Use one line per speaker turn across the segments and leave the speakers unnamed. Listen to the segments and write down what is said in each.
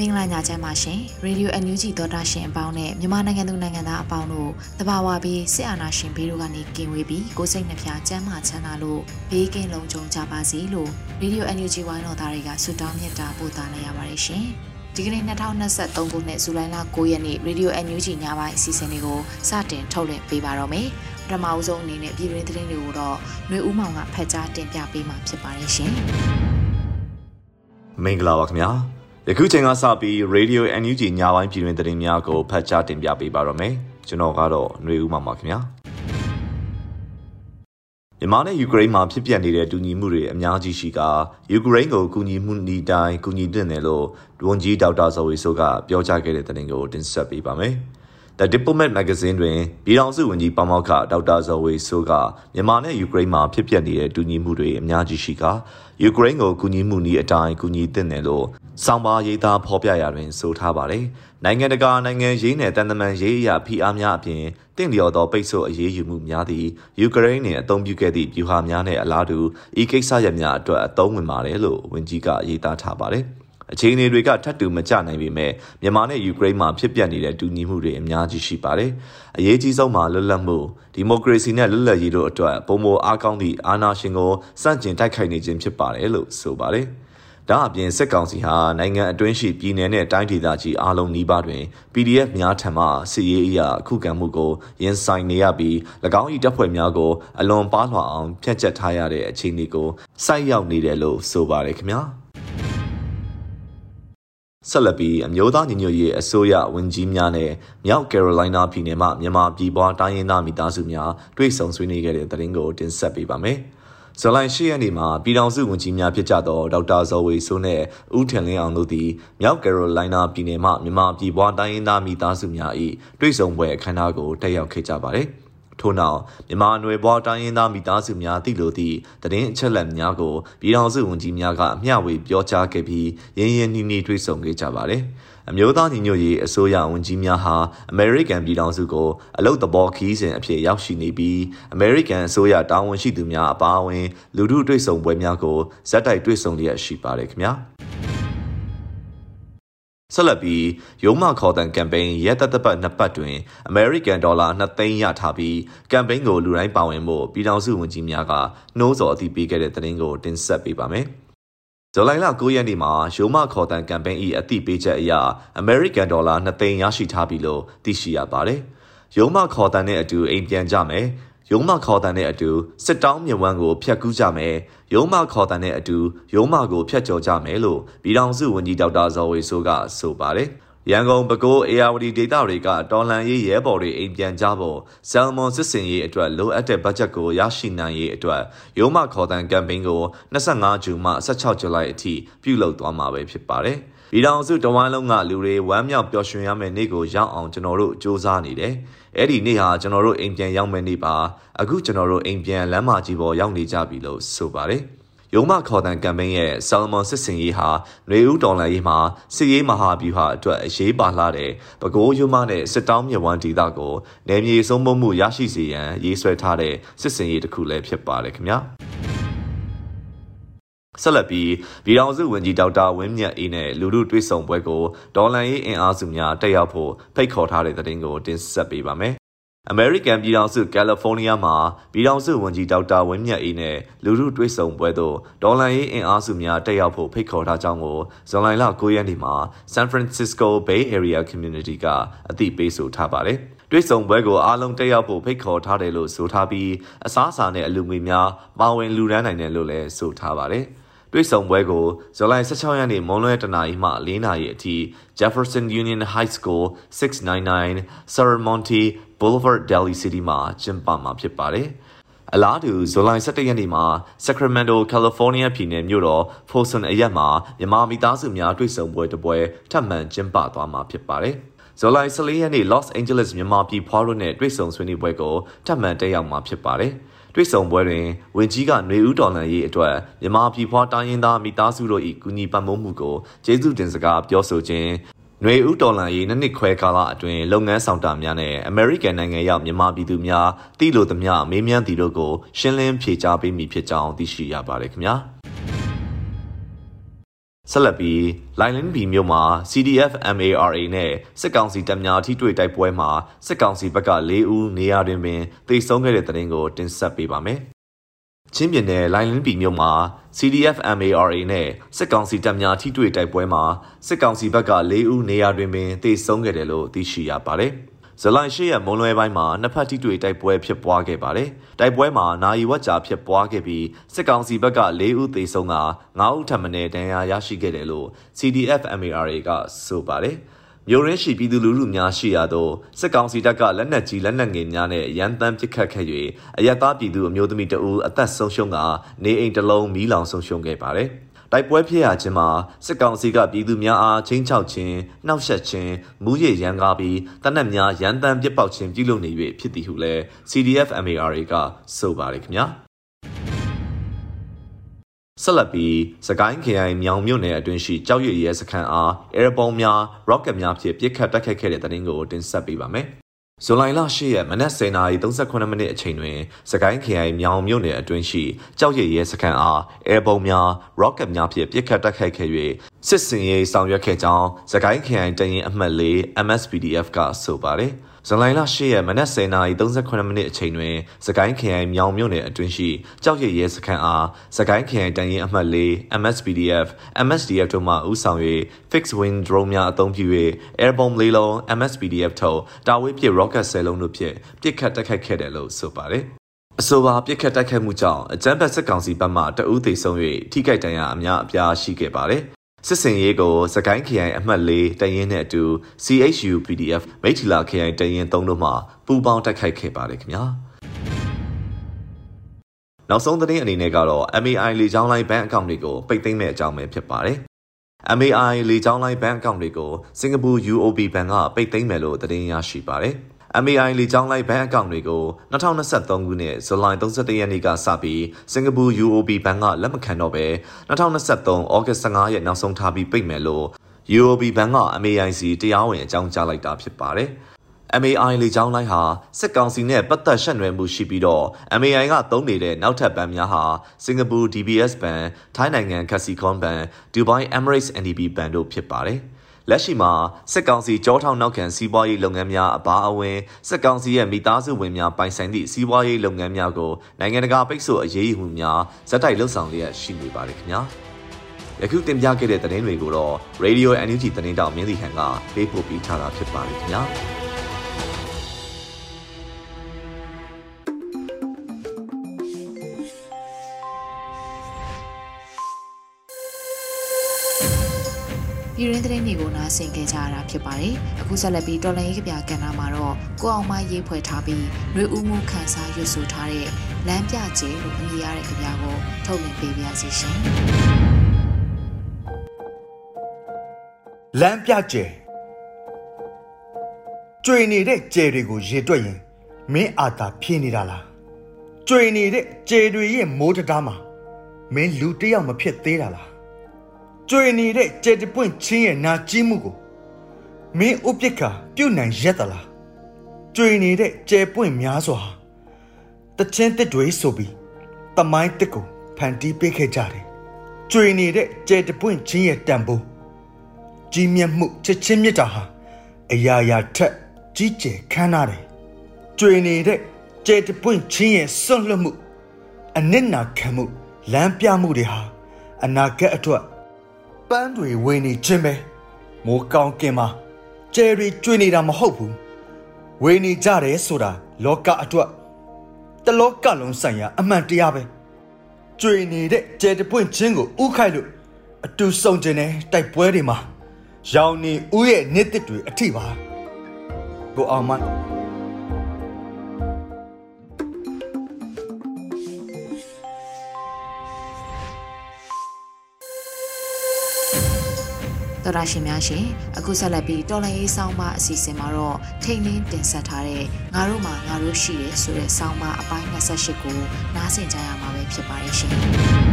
မင်္ဂလာညချမ်းပါရှင်ရေဒီယိုအန်ယူဂျီသောတာရှင်အပေါင်းနဲ့မြန်မာနိုင်ငံသူနိုင်ငံသားအပေါင်းတို့တဘာဝပြီးစစ်အာဏာရှင်ဘေးတို့ကနေကင်ဝေးပြီးကိုစိတ်နှဖျားကျန်းမာချမ်းသာလို့ဘေးကင်းလုံခြုံကြပါစေလို့ရေဒီယိုအန်ယူဂျီဝိုင်းတော်သားတွေကဆုတောင်းမြတ်တာပို့သလိုက်ရပါတယ်ရှင်ဒီကနေ့2023ခုနှစ်ဇူလိုင်လ9ရက်နေ့ရေဒီယိုအန်ယူဂျီညပိုင်းအစီအစဉ်လေးကိုစတင်ထုတ်လွှင့်ပေးပါတော့မယ်ပထမအဆုံးအနေနဲ့ပြည်တွင်းသတင်းတွေကိုတော့ຫນွေဦးမောင်ကဖတ်ကြားတင်ပြပေးမှာဖြစ်ပါတယ်ရှင်
မင်္ဂလာပါခင်ဗျာ ယခုချိန်ကစပြီး Radio NUG ညပိုင်းပြည်တွင်သတင်းများကိုဖတ်ကြားတင်ပြပေးပါရမယ်ကျွန်တော်ကတော့ຫນွေဦးမှာပါခင်ဗျာမြန်မာနဲ့ယူကရိန်းမှာဖြစ်ပျက်နေတဲ့တူညီမှုတွေအများကြီးရှိကယူကရိန်းကိုကူညီမှုဤတိုင်းကူညီတင်တယ်လို့ဝန်ကြီးဒေါက်တာဇော်ဝေဆိုးကပြောကြားခဲ့တဲ့သတင်းကိုတင်ဆက်ပေးပါမယ်။ The Diplomat Magazine တွင်ပြည်ထောင်စုဝန်ကြီးပမောက္ခဒေါက်တာဇော်ဝေဆိုးကမြန်မာနဲ့ယူကရိန်းမှာဖြစ်ပျက်နေတဲ့တူညီမှုတွေအများကြီးရှိကယူကရိန်းကိုကူညီမှုနည်းအတိုင်းကူညီသင့်တယ်လို့စောင့်ပါရေးသားဖော်ပြရာတွင်ဆိုထားပါတယ်။နိုင်ငံတကာနိုင်ငံရေးနယ်တန်တမန်ရေးအရာဖိအားများအပြင်တင့်လျော်သောပိတ်ဆို့အရေးယူမှုများသည့်ယူကရိန်းနှင့်အသုံးပြုခဲ့သည့်ဗျူဟာများနှင့်အလားတူဤကိစ္စရပ်များအတွက်အသုံးဝင်ပါတယ်လို့ဝန်ကြီးကရေးသားထားပါတယ်။ အခြေအနေတွေကထပ်တူမကျနိုင်ပေမဲ့မြန်မာနဲ့ယူကရိန်းမှာဖြစ်ပျက်နေတဲ့တူညီမှုတွေအများကြီးရှိပါတယ်။အရေးကြီးဆုံးမှာလွတ်လပ်မှုဒီမိုကရေစီနဲ့လွတ်လပ်ရေးတို့အတွက်ပုံမအားကောင်းသည့်အာဏာရှင်ကိုစန့်ကျင်တိုက်ခိုက်နေခြင်းဖြစ်ပါတယ်လို့ဆိုပါတယ်။ဒါအပြင်စစ်ကောင်စီဟာနိုင်ငံအတွင်းရှိပြည်내နဲ့တိုင်းဒေသကြီးအားလုံးနီးပါးတွင် PDF များထံမှစစ်ရေးအရာအခုခံမှုကိုရင်ဆိုင်နေရပြီး၎င်း၏တပ်ဖွဲ့များကိုအလွန်ပါးလွှာအောင်ဖျက်ချက်ထားရတဲ့အခြေအနေကိုစိုက်ရောက်နေတယ်လို့ဆိုပါတယ်ခင်ဗျာ။ ဆက်လက်ပြီးအမျိုးသားညီညွတ်ရေးအစိုးရဝန်ကြီးများနဲ့မြောက်ကယ်ရိုလိုင်းနာပြည်နယ်မှမြန်မာပြည်ပွားတိုင်းရင်းသားမိသားစုများတွေ့ဆုံဆွေးနွေးခဲ့တဲ့သတင်းကိုတင်ဆက်ပေးပါမယ်။ဇူလိုင်၈ရက်နေ့မှာပြည်ထောင်စုဝန်ကြီးများဖြစ်ကြသောဒေါက်တာဇော်ဝေဆိုးနဲ့ဦးထင်လင်းအောင်တို့သည်မြောက်ကယ်ရိုလိုင်းနာပြည်နယ်မှမြန်မာပြည်ပွားတိုင်းရင်းသားမိသားစုများ၏တွေ့ဆုံပွဲအခမ်းအနားကိုတက်ရောက်ခဲ့ကြပါတယ်။ ထို့နောက်မြန်မာနွယ်ဘွားတိုင်းရင်းသားမိသားစုများသိလိုသည့်သတင်းအချက်အလက်များကိုပြည်ထောင်စုဝန်ကြီးများကအမျှဝေပြောကြားခဲ့ပြီးရင်းရင်းနှီးနှီးတွေ့ဆုံခဲ့ကြပါတယ်။အမျိုးသားညီညွတ်ရေးအစိုးရဝန်ကြီးများဟာအမေရိကန်ပြည်ထောင်စုကိုအလုတ်သဘောခီးစဉ်အဖြစ်ရောက်ရှိနေပြီးအမေရိကန်အစိုးရတာဝန်ရှိသူများအပါအဝင်လူထုတွေ့ဆုံပွဲများကိုဇက်တိုက်တွေ့ဆုံလျက်ရှိပါတယ်ခင်ဗျာ။ ဆက်လက်ပြီးရုံးမခေါ်တန်ကမ်ပိန်းရဲတပ်တပ်ပတ်နှစ်ပတ်တွင်အမေရိကန်ဒေါ်လာ2သိန်းရထားပြီးကမ်ပိန်းကိုလူတိုင်းပါဝင်ဖို့ပြည်ထောင်စုဝန်ကြီးများကနှိုးဆော်အသိပေးခဲ့တဲ့သတင်းကိုတင်ဆက်ပေးပါမယ်။ဇူလိုင်လ9ရက်နေ့မှာရုံးမခေါ်တန်ကမ်ပိန်း၏အသိပေးချက်အရအမေရိကန်ဒေါ်လာ2သိန်းရရှိထားပြီလို့သိရှိရပါတယ်။ရုံးမခေါ်တန်နဲ့အတူအိမ်ပြန်ကြမယ်။ ရုံးမခေါ်တန်တဲ့အတူစစ်တောင်းမြဝန်းကိုဖျက်ကူးကြမယ်ရုံးမခေါ်တန်တဲ့အတူရုံးမကိုဖျက်ကျော်ကြမယ်လို့ပြည်ထောင်စုဝန်ကြီးဒေါက်တာဇော်ဝေဆိုးကဆိုပါတယ်ရန်ကုန်ပဲခူးအေယာဝတီဒေသတွေကတော်လန်ရေးရဲဘော်တွေအိမ်ပြန်ကြဖို့ဆယ်မွန်စစ်စင်ရေးအတွက်လိုအပ်တဲ့ဘတ်ဂျက်ကိုရရှိနိုင်ရေးအတွက်ရုံးမခေါ်တန်ကမ်ပိန်းကို25ဂျူမှ16ဇူလိုင်အထိပြုလုပ်သွားမှာပဲဖြစ်ပါတယ်။ ပြည်ထောင်စုတဝမ်းလုံးကလူတွေဝမ်းမြောက်ပျော်ရွှင်ရမယ့်နေ့ကိုရောက်အောင်ကျွန်တော်တို့စူးစမ်းနေတယ်။အဲ့ဒီနေ့ဟာကျွန်တော်တို့အိမ်ပြန်ရောက်မယ့်နေ့ပါ။အခုကျွန်တော်တို့အိမ်ပြန်လမ်းမကြီးပေါ်ရောက်နေကြပြီလို့ဆိုပါတယ်။ရုံမခေါ်တန်ကမ်ပိန်းရဲ့ဆာလမွန်စစ်စင်ရေးဟာနွေဦးဒေါ်လာရေးမှာစစ်ရေးမဟာဗျူဟာအတွက်အရေးပါလာတဲ့ပဲခူးရုံမနဲ့စစ်တောင်းမြဝန်းဒေသကိုနယ်မြေဆုံးမမှုရရှိစေရန်ရေးဆွဲထားတဲ့စစ်စင်ရေးတစ်ခုလည်းဖြစ်ပါတယ်ခင်ဗျာ။ ဆက်လက်ပြီးပြည်ထောင်စုဝန်ကြီးဒေါက်တာဝင်းမြတ်အေးနဲ့လူလူတွေ့ဆုံပွဲကိုဒေါ်လန်ရေးအင်အားစုများတက်ရောက်ဖို့ဖိတ်ခေါ်ထားတဲ့သတင်းကိုတင်ဆက်ပေးပါမယ်အမေရိကန်ပြည်ထောင်စုကယ်လီဖိုးနီးယားမှာပြည်ထောင်စုဝန်ကြီးဒေါက်တာဝင်းမြတ်အေးနဲ့လူထုတွေ့ဆုံပွဲသို့ဒေါ်လာရေးအင်အားစုများတက်ရောက်ဖို့ဖိတ်ခေါ်ထားကြောင်းကိုဇွန်လလ9ရက်နေ့မှာ San Francisco Bay Area Community ကအသိပေးဆိုထားပါတယ်။တွေ့ဆုံပွဲကိုအားလုံးတက်ရောက်ဖို့ဖိတ်ခေါ်ထားတယ်လို့ဆိုထားပြီးအစားအစာနဲ့အလူငွေများပါဝင်လူရန်နိုင်တယ်လို့လည်းဆိုထားပါတယ်။ တွေ့ဆုံပွဲကိုဇူလိုင်16ရက်နေ့မွန်လွဲတနာရီမှ4နာရီအထိ Jefferson Union High School 699 Saramonte Boulevard Delhi City မှာကျင်းပမှာဖြစ်ပါတယ်။အလားတူဇူလိုင်17ရက်နေ့မှာ Sacramento, California ပြည်နယ်မြို့တော် Folsom အရက်မှာမြန်မာမိသားစုများတွေ့ဆုံပွဲတစ်ပွဲထပ်မံကျင်းပသွားမှာဖြစ်ပါတယ်။ဇူလိုင်14ရက်နေ့ Los Angeles မြန်မာပြည်ဖွားတို့နဲ့တွေ့ဆုံဆွေးနွေးပွဲကိုထပ်မံတက်ရောက်မှာဖြစ်ပါတယ်။ တွေ့ဆုံပွဲတွင်ဝင်ကြီးကຫນွေဦးတော်လှန်ရေးအတွက်မြန်မာပြည်ဖွားတိုင်းရင်းသားမိသားစုတို့၏ကူညီပံ့ပိုးမှုကိုကျေးဇူးတင်စကားပြောဆိုခြင်းနွေဦးတော်လှန်ရေးနှစ်နှစ်ခွဲကာလအတွင်းလုပ်ငန်းဆောင်တာများနဲ့အမေရိကန်နိုင်ငံရောက်မြန်မာပြည်သူများတိလို့သမျှမေးမြန်းသည်တို့ကိုရှင်းလင်းဖြေကြားပေးမိဖြစ်ကြောင်းသိရှိရပါတယ်ခင်ဗျာ။ ဆက်လက်ပြီးလိုင်လင်းဘီမြို့မှာ CDF MARA နဲ့စစ်ကောင်စီတပ်များထိတွေ့တိုက်ပွဲမှာစစ်ကောင်စီဘက်က၄ဦးနေရာတွင်ပင်တိတ်ဆုံးခဲ့တဲ့တဲ့တင်ကိုတင်ဆက်ပေးပါမယ်။ချင်းပြည်နယ်လိုင်လင်းဘီမြို့မှာ CDF MARA နဲ့စစ်ကောင်စီတပ်များထိတွေ့တိုက်ပွဲမှာစစ်ကောင်စီဘက်က၄ဦးနေရာတွင်ပင်တိတ်ဆုံးခဲ့တယ်လို့သိရှိရပါတယ်။ ဇလိုင်ရှိရမုံလွယ်ပိုင်းမှာနှစ်ဖက်ထိတွေ့တိုက်ပွဲဖြစ်ပွားခဲ့ပါတယ်။တိုက်ပွဲမှာနာယီဝက်ကြာဖြစ်ပွားခဲ့ပြီးစစ်ကောင်စီဘက်က၄ဦးသေဆုံးက9ဦးထပ်မံဒဏ်ရာရရှိခဲ့တယ်လို့ CDF MARA ကဆိုပါတယ်။မြို့ရင်းရှိပြည်သူလူထုများရှိရာသို့စစ်ကောင်စီတပ်ကလက်နက်ကြီးလက်နက်ငယ်များနဲ့ရန်တမ်းပစ်ခတ်ခဲ့၍အရက်သားပြည်သူအမျိုးသမီးတအူအသက်ဆုံးရှုံးကနေအိမ်တစ်လုံးမီးလောင်ဆုံးရှုံးခဲ့ပါတယ်။ တိုက်ပွဲဖြစ်ရခြင်းမှာစစ်ကောင်စီကပြည်သူများအားချင်းချောက်ခြင်းနှောက်ယှက်ခြင်းမူးယစ်ရန်ကားပြီးတနက်များရန်တမ်းပစ်ပေါက်ခြင်းပြုလုပ်နေ၍ဖြစ်သည်ဟုလည်း CDF MARA ကဆိုပါတယ်ခင်ဗျာဆက်လက်ပြီးစကိုင်းခရိုင်မြောင်မြို့နယ်အတွင်းရှိကြောက်ရွံ့ရဲစခန်းအားအဲရပုံများ rocket များဖြင့်ပစ်ခတ်တိုက်ခိုက်ခဲ့တဲ့တဲ့တင်ကိုတင်ဆက်ပေးပါမယ်။ ဇွန်လ8ရက်မနက်10:38မိနစ်အချိန်တွင်စကိုင်းခရိုင်မြောင်မြို့နယ်အတွင်းရှိကြောက်ရည်ရဲစခန်းအားအဲဘုံများ rocket များဖြင့်ပစ်ခတ်တိုက်ခိုက်ခဲ့၍စစ်စင်ရေးဆောင်ရွက်ခဲ့ကြောင်းစကိုင်းခရိုင်တရင်အမှတ်၄ MSPDF ကဆိုပါတယ်။ ဇွန်လ8ရက်မနက်10:38မိနစ်အချိန်တွင်စကိုင်းခရိုင်မြောင်မြို့နယ်အတွင်းရှိကြောက်ရည်ရဲစခန်းအားစကိုင်းခရိုင်တန်ရင်အမှတ်၄ MSPDF MSDF တို့မှဦးဆောင်၍ fixed wing drone များအသုံးပြု၍ air bomb လေးလုံး MSPDF ထုတ်တာဝေးပစ် rocket 10လုံးတို့ဖြင့်ပစ်ခတ်တိုက်ခိုက်ခဲ့တယ်လို့ဆိုပါတယ်အဆိုပါပြစ်ခတ်တိုက်ခိုက်မှုကြောင့်အကြမ်းဖက်စစ်ကောင်စီဘက်မှတအူးသိဆုံး၍ထိခိုက်ဒဏ်ရာအများအပြားရှိခဲ့ပါတယ် စစ်စင်ရေးကိုစကိုင်းခရိုင်အမှတ်၄တရင်နဲ့အတူ CHU PDF မိထီလာခရိုင်တရင်၃တို့မှပူးပေါင်းတိုက်ခိုက်ခဲ့ပါတယ်ခင်ဗျာနောက်ဆုံးသတင်းအနေနဲ့ကတော့ MAI လေကြောင်းလိုင်းဘဏ်အကောင့်တွေကိုပိတ်သိမ်းမဲ့အကြောင်းပဲဖြစ်ပါတယ် MAI လေကြောင်းလိုင်းဘဏ်အကောင့်တွေကိုစင်ကာပူ UOB ဘဏ်ကပိတ်သိမ်းမယ်လို့သတင်းရရှိပါတယ်။ MAI လေကြောင်းလိုက်ဘဏ်အကောင့်တွေကို2023ခုနှစ်ဇူလိုင်31ရက်နေ့ကစပြီးစင်ကာပူ UOB ဘဏ်ကလက်မခံတော့ဘဲ2023ဩဂတ်15ရက်နောက်ဆုံးထားပြီးပိတ်မယ်လို့ UOB ဘဏ်က MAIC တရားဝင်အကြောင်းကြားလိုက်တာဖြစ်ပါတယ်။ MAI လေကြောင်းလိုင်းဟာစစ်ကောင်စီနဲ့ပတ်သက်ဆက်နွယ်မှုရှိပြီးတော့ MAI ကသုံးနေတဲ့နောက်ထပ်ဘဏ်များဟာစင်ကာပူ DBS ဘဏ်၊ထိုင်းနိုင်ငံ Kasikorn ဘဏ်၊ဒူဘိုင်း Emirates NDB ဘဏ်တို့ဖြစ်ပါတယ်။ လက်ရှိမှာစစ်ကောင်စီကြောထောင်နောက်ခံစီးပွားရေးလုပ်ငန်းများအပါအဝင်စစ်ကောင်စီရဲ့မိသားစုဝင်များပိုင်ဆိုင်သည့်စီးပွားရေးလုပ်ငန်းများကိုနိုင်ငံတကာပိတ်ဆို့အရေးယူမှုများဇက်တိုက်လှုပ်ဆောင်လျက်ရှိနေပါတယ်ခင်ဗျာယခုတင်ပြခဲ့တဲ့သတင်းတွေကိုတော့ Radio NUG သတင်းတောင်မြင်းစီဟန်ကပေးပို့ပြီးထားတာဖြစ်ပါတယ်ခင်ဗျာ
ပြည်ရင်းသတင်းတွေကိုနားဆင်ကြကြရတာဖြစ်ပါတယ်။အခုဆက်လက်ပြီးတော်လန်ရေးကပြကဏ္ဍမှာတော့ကိုအောင်မရေးဖွဲ့ထားပြီးຫນွေဦးမှုခန်းစားရွတ်ဆိုထားတဲ့လမ်းပြကျဲလို့အမည်ရတဲ့ကြပြကိုထုတ်လွှင့်ပေးပါရစေရှင်။
လမ်းပြကျဲကျွေနေတဲ့ကျဲတွေကိုရေတွက်ရင်မင်းအာသာဖြင်းနေတာလားကျွေနေတဲ့ကျဲတွေရဲ့မိုးတကားမှာမင်းလူတယောက်မဖြစ်သေးတာလား ကျွေနေတဲ့ကျေတပွင့်ချင်းရဲ့နာကြီးမှုကိုမင်းဥပက္ခပြုတ်နိုင်ရက်သလားကျွေနေတဲ့ကျေပွင့်များစွာတချင်းတစ်တွေဆိုပြီးတမိုင်းတစ်ကိုဖန်တီးပေးခဲ့ကြတယ်ကျွေနေတဲ့ကျေတပွင့်ချင်းရဲ့တန်ဖိုးကြီးမြတ်မှုချက်ချင်းမြတ်တာဟာအရာရာထက်ကြီးကျယ်ခမ်းနားတယ်ကျွေနေတဲ့ကျေတပွင့်ချင်းရဲ့စွန့်လွတ်မှုအနစ်နာခံမှုလမ်းပြမှုတွေဟာအနာဂတ်အတွက် ပန်းတွေဝင်နေခြင်းပဲမိုးကောင်းကင်မှာကျယ်ရီကျွေနေတာမဟုတ်ဘူးဝေနေကြတယ်ဆိုတာလောကအတွက်တလောကလုံးဆိုင်ရာအမှန်တရားပဲကျွေနေတဲ့ကျယ်တပွင့်ချင်းကိုဥခိုက်လို့အတူဆုံကျင်တဲ့တိုက်ပွဲတွေမှာရောင်နေဦးရဲ့နှစ်သက်တွေအထိပါကိုအောင်မန်း
တော်ရရှင်များရှင်အခုဆက်လက်ပြီးတော်လိုင်းရေးဆောင်းပါအစီအစဉ်မှာတော့ထိတ်လင်းတင်ဆက်ထားတဲ့ငါတို့မှာငါတို့ရှိတယ်ဆိုတဲ့ဆောင်းပါအပိုင်း28ကိုနားဆင်ကြရမှာပဲဖြစ်ပါတယ်ရှ
င်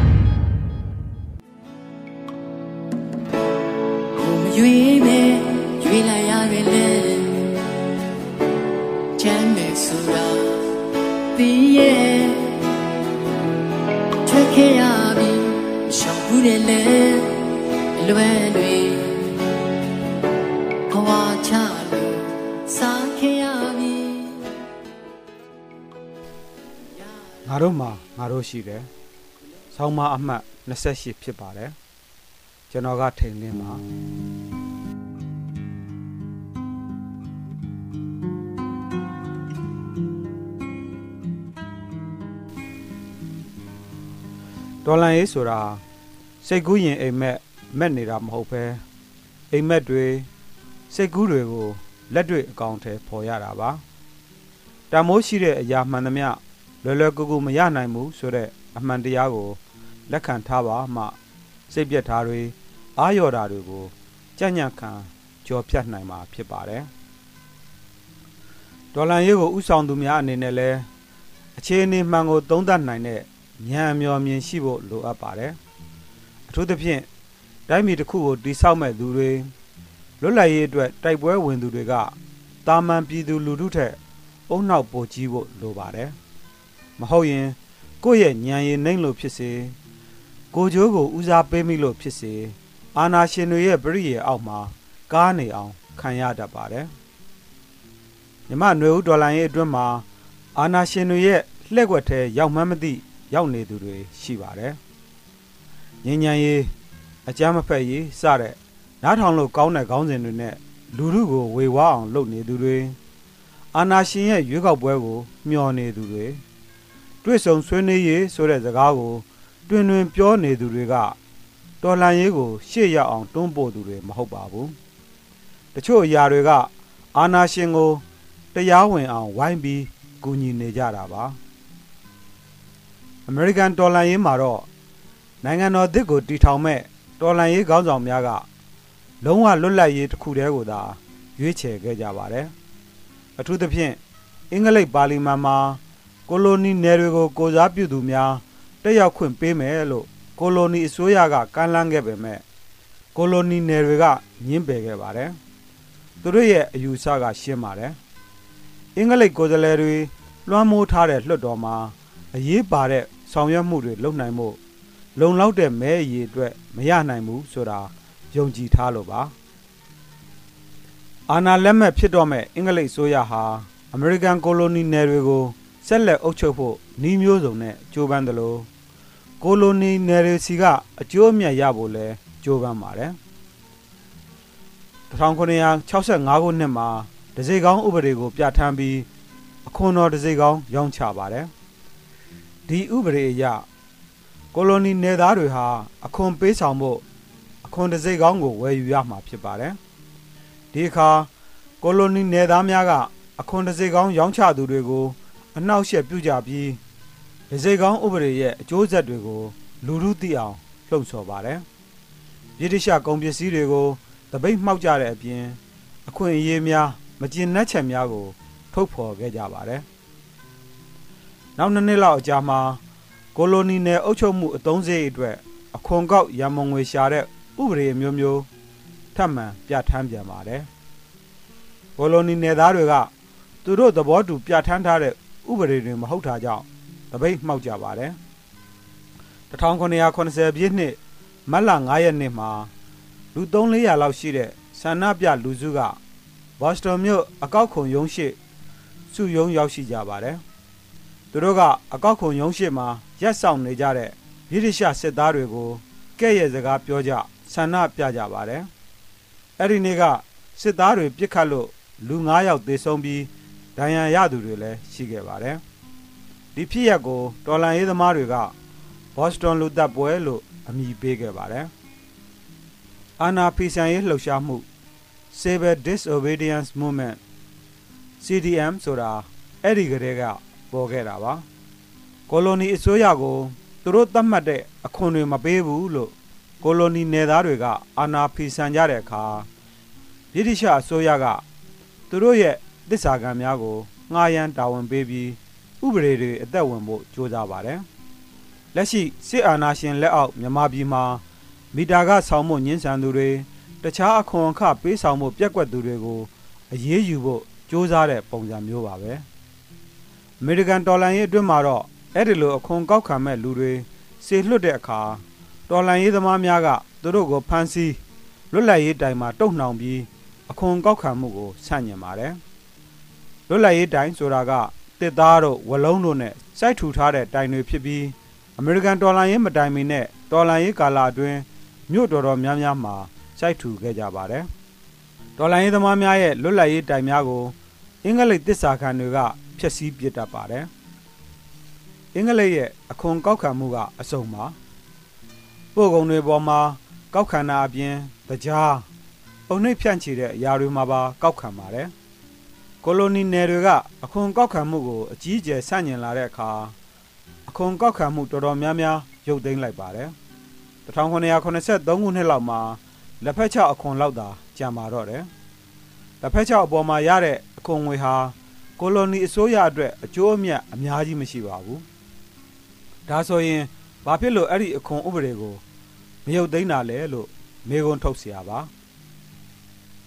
တို့ရှိတယ်။ဆောင်းမအမှတ်28ဖြစ်ပါတယ်။ကျွန်တော်ကထိန်လင်းပါဒေါ်လာရေးဆိုတာစိတ်ကူးရင်အိမ်မက်မက်နေတာမဟုတ်ပဲအိမ်မက်တွေစိတ်ကူးတွေကိုလက်တွေ့အကောင့်ထဲပေါ်ရတာပါတမိုးရှိတဲ့အရာမှန်သမျှ လွယ်လွယ်ကူကူမရနိုင်ဘူးဆိုတဲ့အမှန်တရားကိုလက်ခံထားပါမှစိတ်ပြက်ထားတွေအာရော်တာတွေကိုကြံ့ညံ့ခံကြော်ဖြတ်နိုင်မှာဖြစ်ပါတယ်ဒေါ်လန်ရေးကိုဥဆောင်သူများအနေနဲ့လဲအခြေအနေမှန်ကိုသုံးသပ်နိုင်တဲ့ဉာဏ်အမျှော်မြင်ရှိဖို့လိုအပ်ပါတယ်အထူးသဖြင့်တိုင်းပြည်တစ်ခုကိုတိဆောက်မဲ့သူတွေလွတ်လပ်ရေးအတွက်တိုက်ပွဲဝင်သူတွေကတာမန်ပြည်သူလူထုထက်အုံနောက်ပိုကြီးဖို့လိုပါတယ် မဟုတ်ရင်ကိုယ့်ရဲ့ဉာဏ်ရည်နှိမ့်လို့ဖြစ်စေကိုကြိုးကိုဦးစားပေးမိလို့ဖြစ်စေအာနာရှင်တွေရဲ့ပရိယေအောက်မှာကားနေအောင်ခံရတတ်ပါတယ်မြမຫນွေဦးဒေါ်လာရဲ့အတွင်းမှာအာနာရှင်တွေရဲ့လှည့်ကွက်ထဲရောက်မှန်းမသိရောက်နေသူတွေရှိပါတယ်ဉာဏ်ဉာဏ်ရေးအကြမ်းမဖက်ရေးစတဲ့နားထောင်လို့ကောင်းတဲ့ခေါင်းစဉ်တွေနဲ့လူထုကိုဝေဝါးအောင်လုပ်နေသူတွေအာနာရှင်ရဲ့ရွေးကောက်ပွဲကိုမျှော်နေသူတွေ တွေ့ဆုံဆွေးနွေးရေးဆိုတဲ့စကားကို တွင်တွင်ပြောနေသူတွေကတော်လန်ရေးကိုရှေ့ရောက်အောင်တွန်းပို့သူတွေမဟုတ်ပါဘူးတချို့အရာတွေက အာနာရှင်ကိုတရားဝင်အောင်ဝိုင်းပြီးကူညီနေကြတာပါအမေရိကန်တော်လန်ရေးမှာတော့နိုင်ငံတော်သစ်ကိုတီထောင်မဲ့တော်လန်ရေးခေါင်းဆောင်များကလုံးဝလွတ်လပ်ရေးတစ်ခုတည်းကိုသာရွေးချယ်ခဲ့ကြပါတယ်အထူးသဖြင့်အင်္ဂလိပ်ပါလီမန်မှာ ကိုလိုနီနယ်တွေကိုကိုစားပြုသူများတက်ရောက်ခွင့်ပေးမယ်လို့ကိုလိုနီအစိုးရကကမ်းလှမ်းခဲ့ပေမဲ့ကိုလိုနီနယ်တွေကညှင်းပယ်ခဲ့ပါတယ်သူတို့ရဲ့အယူဆကရှင်းပါတယ်အင်္ဂလိပ်ကိုယ်စားလှယ်တွေလွှမ်းမိုးထားတဲ့လွှတ်တော်မှာအရေးပါတဲ့ဆောင်ရွက်မှုတွေလုပ်နိုင်မှုလုံလောက်တဲ့မဲအရေးအတွက်မရနိုင်ဘူးဆိုတာယုံကြည်ထားလို့ပါအာနာလက်မဲ့ဖြစ်တော့မဲ့အင်္ဂလိပ်ဆိုရဟာအမေရိကန်ကိုလိုနီနယ်တွေကို ဆက်လက်အုပ်ချုပ်ဖို့နှီးမျိုးစုံနဲ့ကြိုးပမ်းတယ်လို့ကိုလိုနီနယ်တွေစီကအကျိုးအမြတ်ရဖို့လဲကြိုးပမ်းပါတယ်1965ခုနှစ်မှာဒဇိကောင်းဥပဒေကိုပြဋ္ဌာန်းပြီးအခွန်တော်ဒဇိကောင်းရောင်းချပါတယ်ဒီဥပဒေအရကိုလိုနီနယ်သားတွေဟာအခွန်ပေးဆောင်ဖို့အခွန်တစိတ်ကောင်းကိုဝယ်ယူရမှာဖြစ်ပါတယ်ဒီအခါကိုလိုနီနယ်သားများကအခွန်တစိတ်ကောင်းရောင်းချသူတွေကို အနှောက်အယှက်ပြုကြပြီးတစိတ်ကောင်းဥပဒေရဲ့အကျိုးဆက်တွေကို လူထုသိအောင်လှုံ့ဆော်ပါတယ်ဗြိတိရှကုန်ပစ္စည်းတွေကိုတပိတ်မှောက်ကြတဲ့အပြင် အခွင့်အရေးများမကျင်နှက်ချက်များကို ထုတ်ဖော်ခဲ့ကြပါတယ်နောက်နှစ်နှစ်လောက်အကြာမှာကိုလိုနီနယ်အုပ်ချုပ်မှုအသုံးစရိတ်အတွက်အခွန်ကောက်ရန်မုံငွေရှာတဲ့ဥပဒေမျိုးမျိုးထပ်မံပြဋ္ဌာန်းပြန်ပါတယ်။ကိုလိုနီနယ်သားတွေကသူတို့သဘောတူပြဋ္ဌာန်းထားတဲ့ ဥပဒေတွေမဟုတ်တာကြောင့်တပိတ်မှောက်ကြပါတယ်။1980ပြည့်နှစ်မတ်လ9ရက်နေ့မှာလူ300လောက်ရှိတဲ့ဆန္ဒပြလူစုကဘော့စတွန်မြို့အကောက်ခုံရုံးရှိစစုယုံရောက်ရှိကြပါတယ်သူတို့ကအကောက်ခုံရုံးရှိမှာရက်ဆောင်နေကြတဲ့ဗြိတိရှစစ်သားတွေကိုကဲ့ရဲ့စကားပြောကြဆန္ဒပြကြပါတယ်အဲ့ဒီနေ့ကစစ်သားတွေပြစ်ခတ်လို့လူ9ယောက်သေဆုံးပြီး ဒဏ်ရာရသူတွေလည်းရှိခဲ့ပါတယ်ဒီဖြစ်ရပ်ကိုတော်လန်ရေးသမားတွေကဘော့စတွန်လူတပ်ပွဲလို့အမည်ပေးခဲ့ပါတယ်အာနာဖီဆန်ရေးလှုပ်ရှားမှု Civil Disobedience Movement CDM ဆိုတာအဲ့ဒီကလေးကပေါ်ခဲ့တာပါကိုလိုနီအစိုးရကိုသူတို့သတ်မှတ်တဲ့အခွန်တွေမပေးဘူးလို့ကိုလိုနီနယ်သားတွေကအာဏာဖီဆန်ကြတဲ့အခါဗြိတိရှအစိုးရကသူတို့ရဲ့ တစ္ဆာကံများကိုငှားရမ်းတာဝန်ပေးပြီးဥပဒေတွေအသက်ဝင်ဖို့ကြိုးစားပါတယ်လက်ရှိစစ်အာဏာရှင်လက်အောက်မြန်မာပြည်မှာမီတာကဆောင်းမှုညှင်းဆန်သူတွေတခြားအခွန်အခပေးဆောင်မှုပြက်ကွက်သူတွေကိုအရေးယူဖို့စ조사တဲ့ပုံစံမျိုးပါပဲအမေရိကန်ဒေါ်လာရေးအတွင်းမှာတော့အဲ့ဒီလိုအခွန်ကောက်ခံမဲ့လူတွေစေလွတ်တဲ့အခါဒေါ်လာရေးသမားများကသူတို့ကိုဖမ်းဆီးလွတ်လပ်ရေးတိုင်မှာတုံ့နှောင်ပြီးအခွန်ကောက်ခံမှုကိုဆန့်ကျင်ပါတယ် လွတ်လပ်ရေးတိုင်ဆိုတာကတစ်သားတို့ဝလုံးတို့နဲ့စိုက်ထူထားတဲ့တိုင်တွေဖြစ်ပြီးအမေရိကန်ဒေါ်လာရေးမတိုင်မီနဲ့ဒေါ်လာရေးကာလအတွင်းမြို့တော်တော်များများမှာစိုက်ထူခဲ့ကြပါတယ်ဒေါ်လာရေးသမားများရဲ့လွတ်လပ်ရေးတိုင်များကိုအင်္ဂလိပ်တစ္ဆာခံတွေကဖျက်ဆီးပစ်တတ်ပါတယ်အင်္ဂလိပ်ရဲ့အခွန်ကောက်ခံမှုကအစုံပါပို့ကုန်တွေပေါ်မှာကောက်ခံတာအပြင်တရားပုံနှိပ်ဖြန့်ချီတဲ့အရာတွေမှာပါကောက်ခံပါတယ် ကိုလိုနီနယ်တွေက အခွန်ကောက်ခံမှုကိုအကြီးအကျယ်ဆန့်ကျင်လာတဲ့အခါအခွန်ကောက်ခံမှုတော်တော်များများရုပ်သိမ်းလိုက်ပါတယ်1983ခုနှစ်လောက်မှာလက်ဖက်ချောက်အခွန်လောက်သာကျန်ပါတော့တယ်လက်ဖက်ချောက်အပေါ်မှာရတဲ့အခွန်ငွေဟာကိုလိုနီအစိုးရအတွက်အကျိုးအမြတ်အများကြီးမရှိပါဘူးဒါဆိုရင်ဘာဖြစ်လို့အဲ့ဒီအခွန်ဥပဒေကိုမရုပ်သိမ်းတာလဲလို့မေခွန်းထုတ်เสียပါ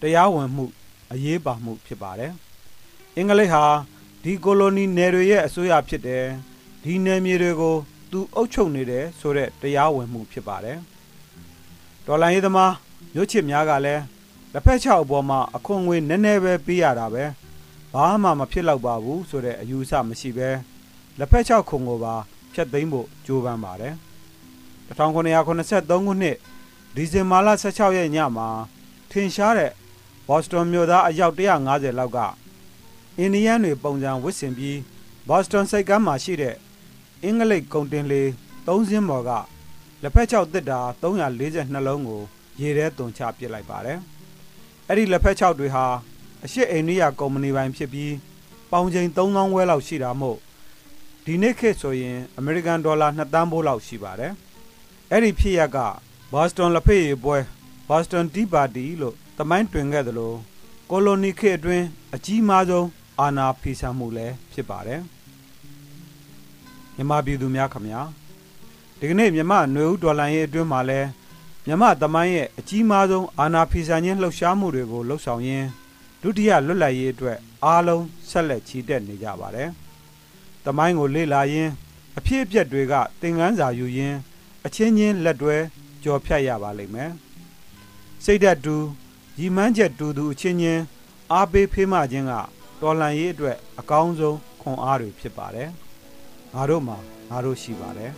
တရားဝင်မှုအရေးပါမှုဖြစ်ပါတယ် အင်္ဂလိပ်ဟာဒီကိုလိုနီနယ်တွေရဲ့အစိုးရဖြစ်တယ်ဒီနယ်မြေတွေကို သူအုပ်ချုပ်နေတယ်ဆိုတဲ့တရားဝင်မှုဖြစ်ပါတယ်ဒေါ်လာရေးသမားမြို့ချစ်များကလည်းလက်ဖက်ချောက်အပေါ်မှာအခွန်ငွေနည်းနည်းပဲပေးရတာပဲဘာမှမဖြစ်တော့ပါဘူးဆိုတဲ့အယူအဆမရှိပဲလက်ဖက်ချောက်ခုံကိုပါဖျက်သိမ်းဖို့ကြိုးပမ်းပါတယ်1983ခုနှစ်ဒီဇင်ဘာလ16ရက်ညမှာထင်ရှားတဲ့ဘော့စတွန်မြို့သားအယောက်150လောက်က အိန္ဒိယန်တွေပုံစံဝစ်ဆင်ပြီးဘော့စတွန်စိတ်ကမ်းမှာရှိတဲ့အင်္ဂလိပ်ကုန်တင်လေ3စင်းပေါ်ကလက်ဖက်ချောက်တစ်တာ342လုံးကိုရေထဲသွန်ချပစ်လိုက်ပါတယ်။အဲ့ဒီလက်ဖက်ချောက်တွေဟာအရှိအိန္ဒိယကုမ္ပဏီပိုင်ဖြစ်ပြီးပေါင်ချိန်3000ဝဲလောက်ရှိတာမို့ဒီနေ့ခေတ်ဆိုရင်အမေရိကန်ဒေါ်လာ2သန်းဘိုးလောက်ရှိပါတယ်။အဲ့ဒီဖြစ်ရကဘော့စတွန်လက်ဖက်ရည်ပွဲဘော့စတွန်တီပါတီလို့တမိုင်းတွင်ခဲ့သလိုကိုလိုနီခေတ်အတွင်းအကြီးမားဆုံး အာဏာဖီဆန်မှုလည်းဖြစ်ပါတယ်။မြန်မာပြည်သူများခမညာဒီကနေ့မြန်မာຫນွေဦးဒေါ်လာရေးအတွင်းမှာလဲမြန်မာသမိုင်းရဲ့အကြီးမားဆုံးအာဏာဖီဆန်ခြင်းလှုပ်ရှားမှုတွေကိုလှုပ်ဆောင်ရင်းဒုတိယလွတ်လပ်ရေးအတွက်အားလုံးဆက်လက်ချီတက်နေကြပါတယ်။သမိုင်းကိုလေ့လာရင်းအဖြစ်အပျက်တွေကသင်ခန်းစာယူရင်းအချင်းချင်းလက်တွဲကြော်ဖြတ်ရပါလိမ့်မယ်။စိတ်ဓာတ်တူရီမန်းချက်တူသူအချင်းချင်းအားပေးဖေးမှခြင်းက တော်လှန်ရေးအတွက်အကောင်းဆုံးခွန်အားတွေဖြစ်ပါတယ်။ငါတို့မှာငါတို့ရှိပါတယ်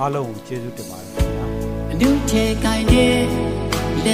အားလုံးကိုကျေးဇူးတင်ပါတယ်ခင်ဗျာ
အနုထဲကိုင်းတဲ့လ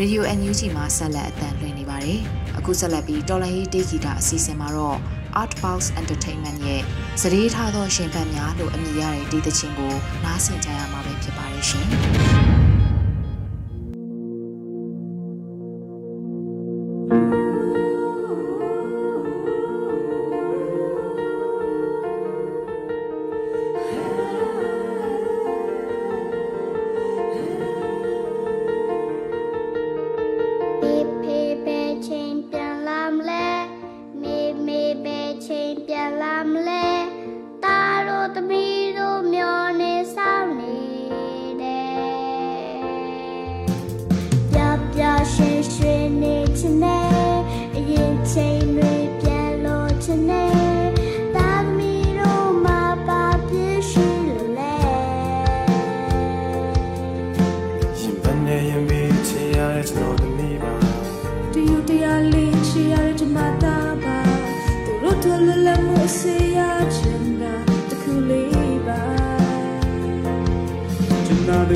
Radio NUG မှာဆက်လက်အသံလွှင့်နေပါတယ်။အခုဆက်လက်ပြီးတော်လန်ရေးတေးဂီတာအစီအစဉ်မှာတော့ Artbox Entertainment ရဲ့စရေထားသောရှင်ဖတ်များလို့အမည်ရတဲ့ဒီသချင်းကိုနားဆင်ကြရမှာပဲဖြစ်ပါတယ်ရှင်။။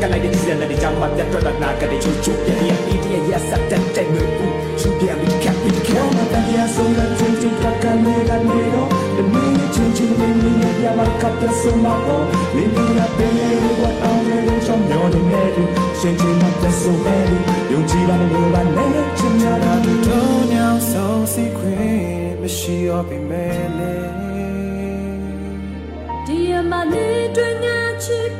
တော်တာရှင်များရှင်ဒီနေ့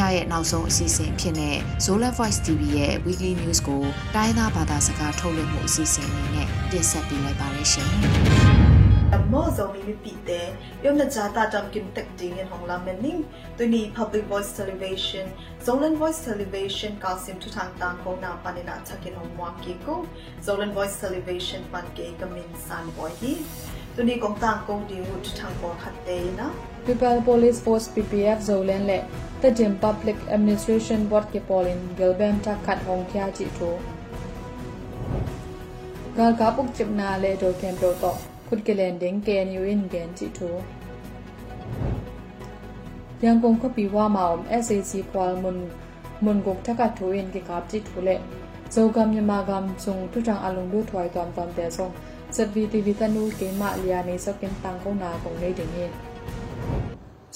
ညရဲ့နောက်ဆုံးအစီအစဉ်ဖြစ်တဲ့ Zola Voice TV ရဲ့ Weekly News ကိုတိုင်းသားဘာသာစကားထုတ်လွှင့်မှုအစီအစဉ်အနေနဲ့တင်ဆက်ပေးလိုက်ပါရရှင်။
mo zo mi mi pi te yom na jata tam kim tek ding in hong lam mening tu ni public voice television zolan voice television ka sim tu thang tang ko na panina thakin hong wa ki ko zolan voice television pan ke kamin san boy hi tu ni kong tang ko di wut thang ko khat te na
People Police Force PPF Zolen le Tajim Public Administration Board ke Polin Gelbem ta khat hong kya chi tho Gal ka puk chip na le do kem pro to khut ke len ding ke ni win gen chi tho Yang kong ko pi wa ma om SAC kwal mun mun gok ta ka tho in ke kap chi tho le Zogam yama gam chung tu tang alung du thwai tom tom te song Satvi TV tanu ke ma lia ne sokin tang ko na kong nei ding yin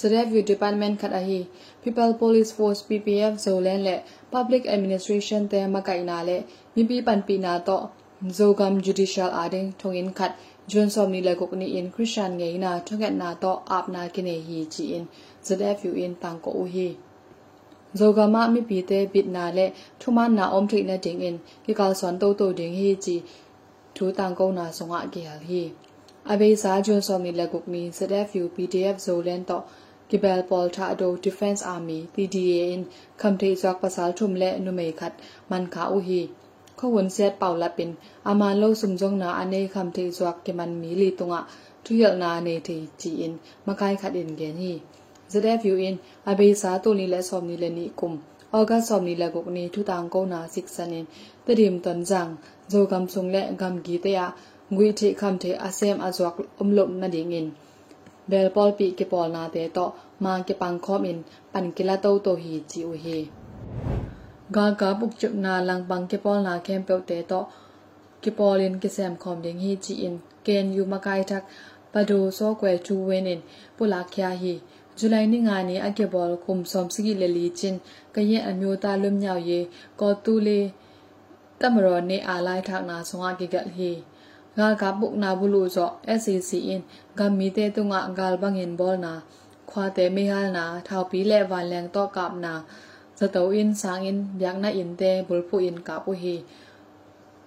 Review Department khat ahi People Police Force PPF Zolen le Public Administration te makai na le mipi pan pi na to Zogam Judicial Ading thongin khat John som ni le gok ni in Christian ngei na thogat na to ap na kine hi chi in ZFU in tang ko u hi zogama mi pi te bit na le thuman na om thei na ding in ki kal son to to ding hi chi thu tang ko na songa ki hal hi abe sa jun som ni le guk ni zfu pdf zolen to Gibel Polta Ado Defense Army PDA in Kamte Zok Pasal Thumle Nume Khat Man Kha Uhi Khawun Set Paula Pin Aman Lo Sumjong Na Ane Kamte Zok Keman Mi Li Tunga Thuyal Na Ne Thi Chi In Makai Khat In Gen Hi Zade View In Abe Sa To Ni Le Som Ni Le Ni Kum August Som Ni Le Gok Ni Thu Tang Ko Na Sik San In Tadim Ton Jang Zo Gam Sung Le Gam Gi Te Ya Ngui Thi Kamte Asem Azwak Omlom Na Ding In เบสาตัวนี้และสอมนี้และนี่กุมออกัสสอมนี้และกุกนี้ทุตางกูนาสิกสันินตดิมตนจังโจกำซุงและกำกีเตียงุยเทคำเทอาเซมอาจวกอมลมนาดิงินเบลปอลปีเกปอลนาเตโตมาเกปังคอมอินปันกิลาโตโตฮีจิอุเฮ ga ga buk chup na lang bang ke pol na kem pe te to ke polin ke sem khom ding hi chi in ken yu makai thak pado so kwe chu wen in pula kya hi july ni nga ni ake bol kum som sigi le li chin ka yen a myo ta lum nyaw ye ko tu le tamro ne a lai thak na so nga ke ga hi ga ga buk na bulu zo SCC in ga mi te tu nga gal bang in bol na khwa te me hal na thau pi le wan leng to kap na zato in sang in byak na in te bulpu in ka pu hi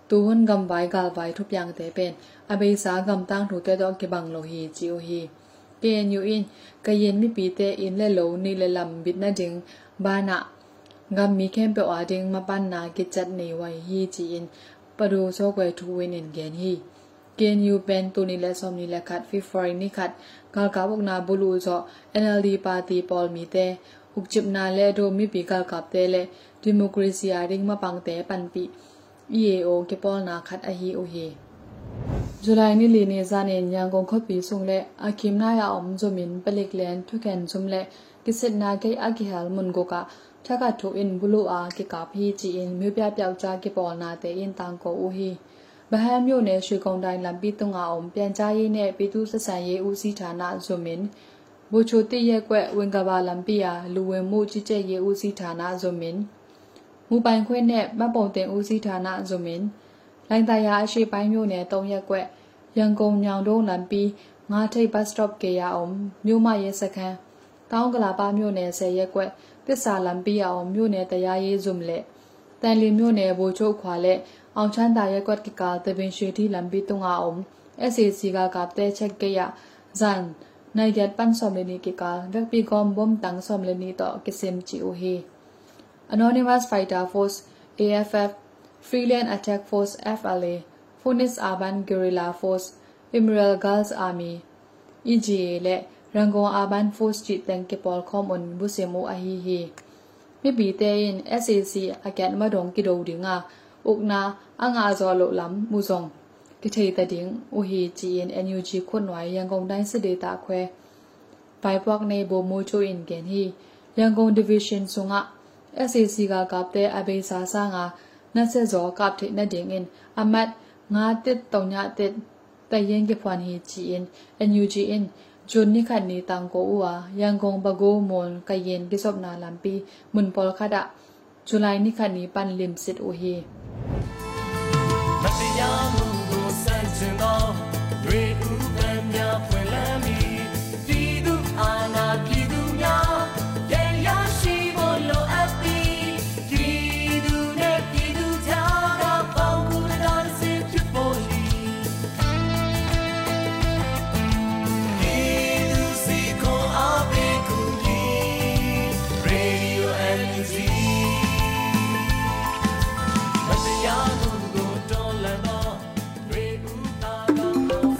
tu hun gam vai gal vai thup yang te pen abe sa gam tang thu te do ke bang lo hi chi o hi ke nyu in ka yen mi pi te in le lo ni le lam bit na ding ba na gam mi kem pe wa ding ma pan na ke chat ne wai hi chi in padu so kwe thu win in gen hi ken yu pen tu ni le som ni le khat fi for ni khat gal ka bok na bulu zo nld party pol mi te ukchip na le do mi pi kal kap te le democracy a ring ma pang te pan pi EAO ke pol na khat a hi o hi July ni li ne za ne nyang gong khot pi sung le akim na ya om zo min pelik len thu ken zum le kisit na ke a ki hal mun go ka thaka thu in bulu a ke ka phi chi in myu pya pyaw cha ke pol na te in tang ko u hi ဗဟန်းမြို့နယ်ရွှေကုန်းတိုင်းလမ်းပြီးတုံအောင်ပြန်ကြားရေးနဲ့ပြည်သူ့ဆက်ဆံရေးဦးစီးဌာနဇွန်မင်ဘူချိုတိရက်ကွက်ဝင်ကဘာလမ်ပီယာလူဝင်မှုကြီးကြပ်ရေးဦးစီးဌာနဇွန်မင်မူပိုင်ခွင့်နဲ့မှတ်ပုံတင်ဦးစီးဌာနဇွန်မင်လိုင်တရာအရှိပိုင်းမြို့နယ်၃ရက်ကွက်ရန်ကုန်ညောင်တုံးလမ်ပီငါးထိပ်ဘတ်စတော့ကေရအောင်မြို့မရဲစခန်းတောင်းကလာပါမြို့နယ်၁၀ရက်ကွက်တစ္ဆာလမ်ပီအောင်မြို့နယ်တရားရေးဇွမ်လက် တန်လီမြို့နယ်ဘူချိုခွာလက်အောင်ချမ်းသာရက်ကွက်ကကတပင်ရွှေတီလမ်ပီတုံအောင် SAC ကကပ်တဲ့ချက်ကေရဇန်နိုင်get pan som le ni ki ka vek pi gom bom tang som le ni to kisim chi u hi anonymous fighter force AFF freelance attack force FLA Phoenix urban guerrilla force Emerald Girls Army EGA และรังกง urban force จิตังเกปอลคอมอนบุเซโมอะฮีฮี မိဘီတဲ့ရင် SAC အကယ်မဒုံကိဒိုဒီငါဥကနာအငါဇောလိုလမ်မူဇုံကိထေတဒင်းဥဟီဂျီအန် NUG ခွတ်နွိုင်ရန်ကုန်တိုင်းစစ်ဒေသခွဲဘိုင်ပွားနေဘိုမိုချိုအင်ကန်ဟီရန်ကုန် division ဆုံက SAC ကကပ်တဲ့အဘေစာစာငါနတ်ဆက်ဇောကပ်တဲ့နဒင်းငင်အမတ်ငါတစ်တုံညာတစ်တယင်းကဖွန်ဟီဂျီအန် NUG အင် จุนนี่ขัดนี้ตังโกอัวยังกงบะโกมนกะเย็นกิศบนาลัมปีมุนปอลคดะจุไลนี่ขัดนี้ปันลิมสิทโอเฮ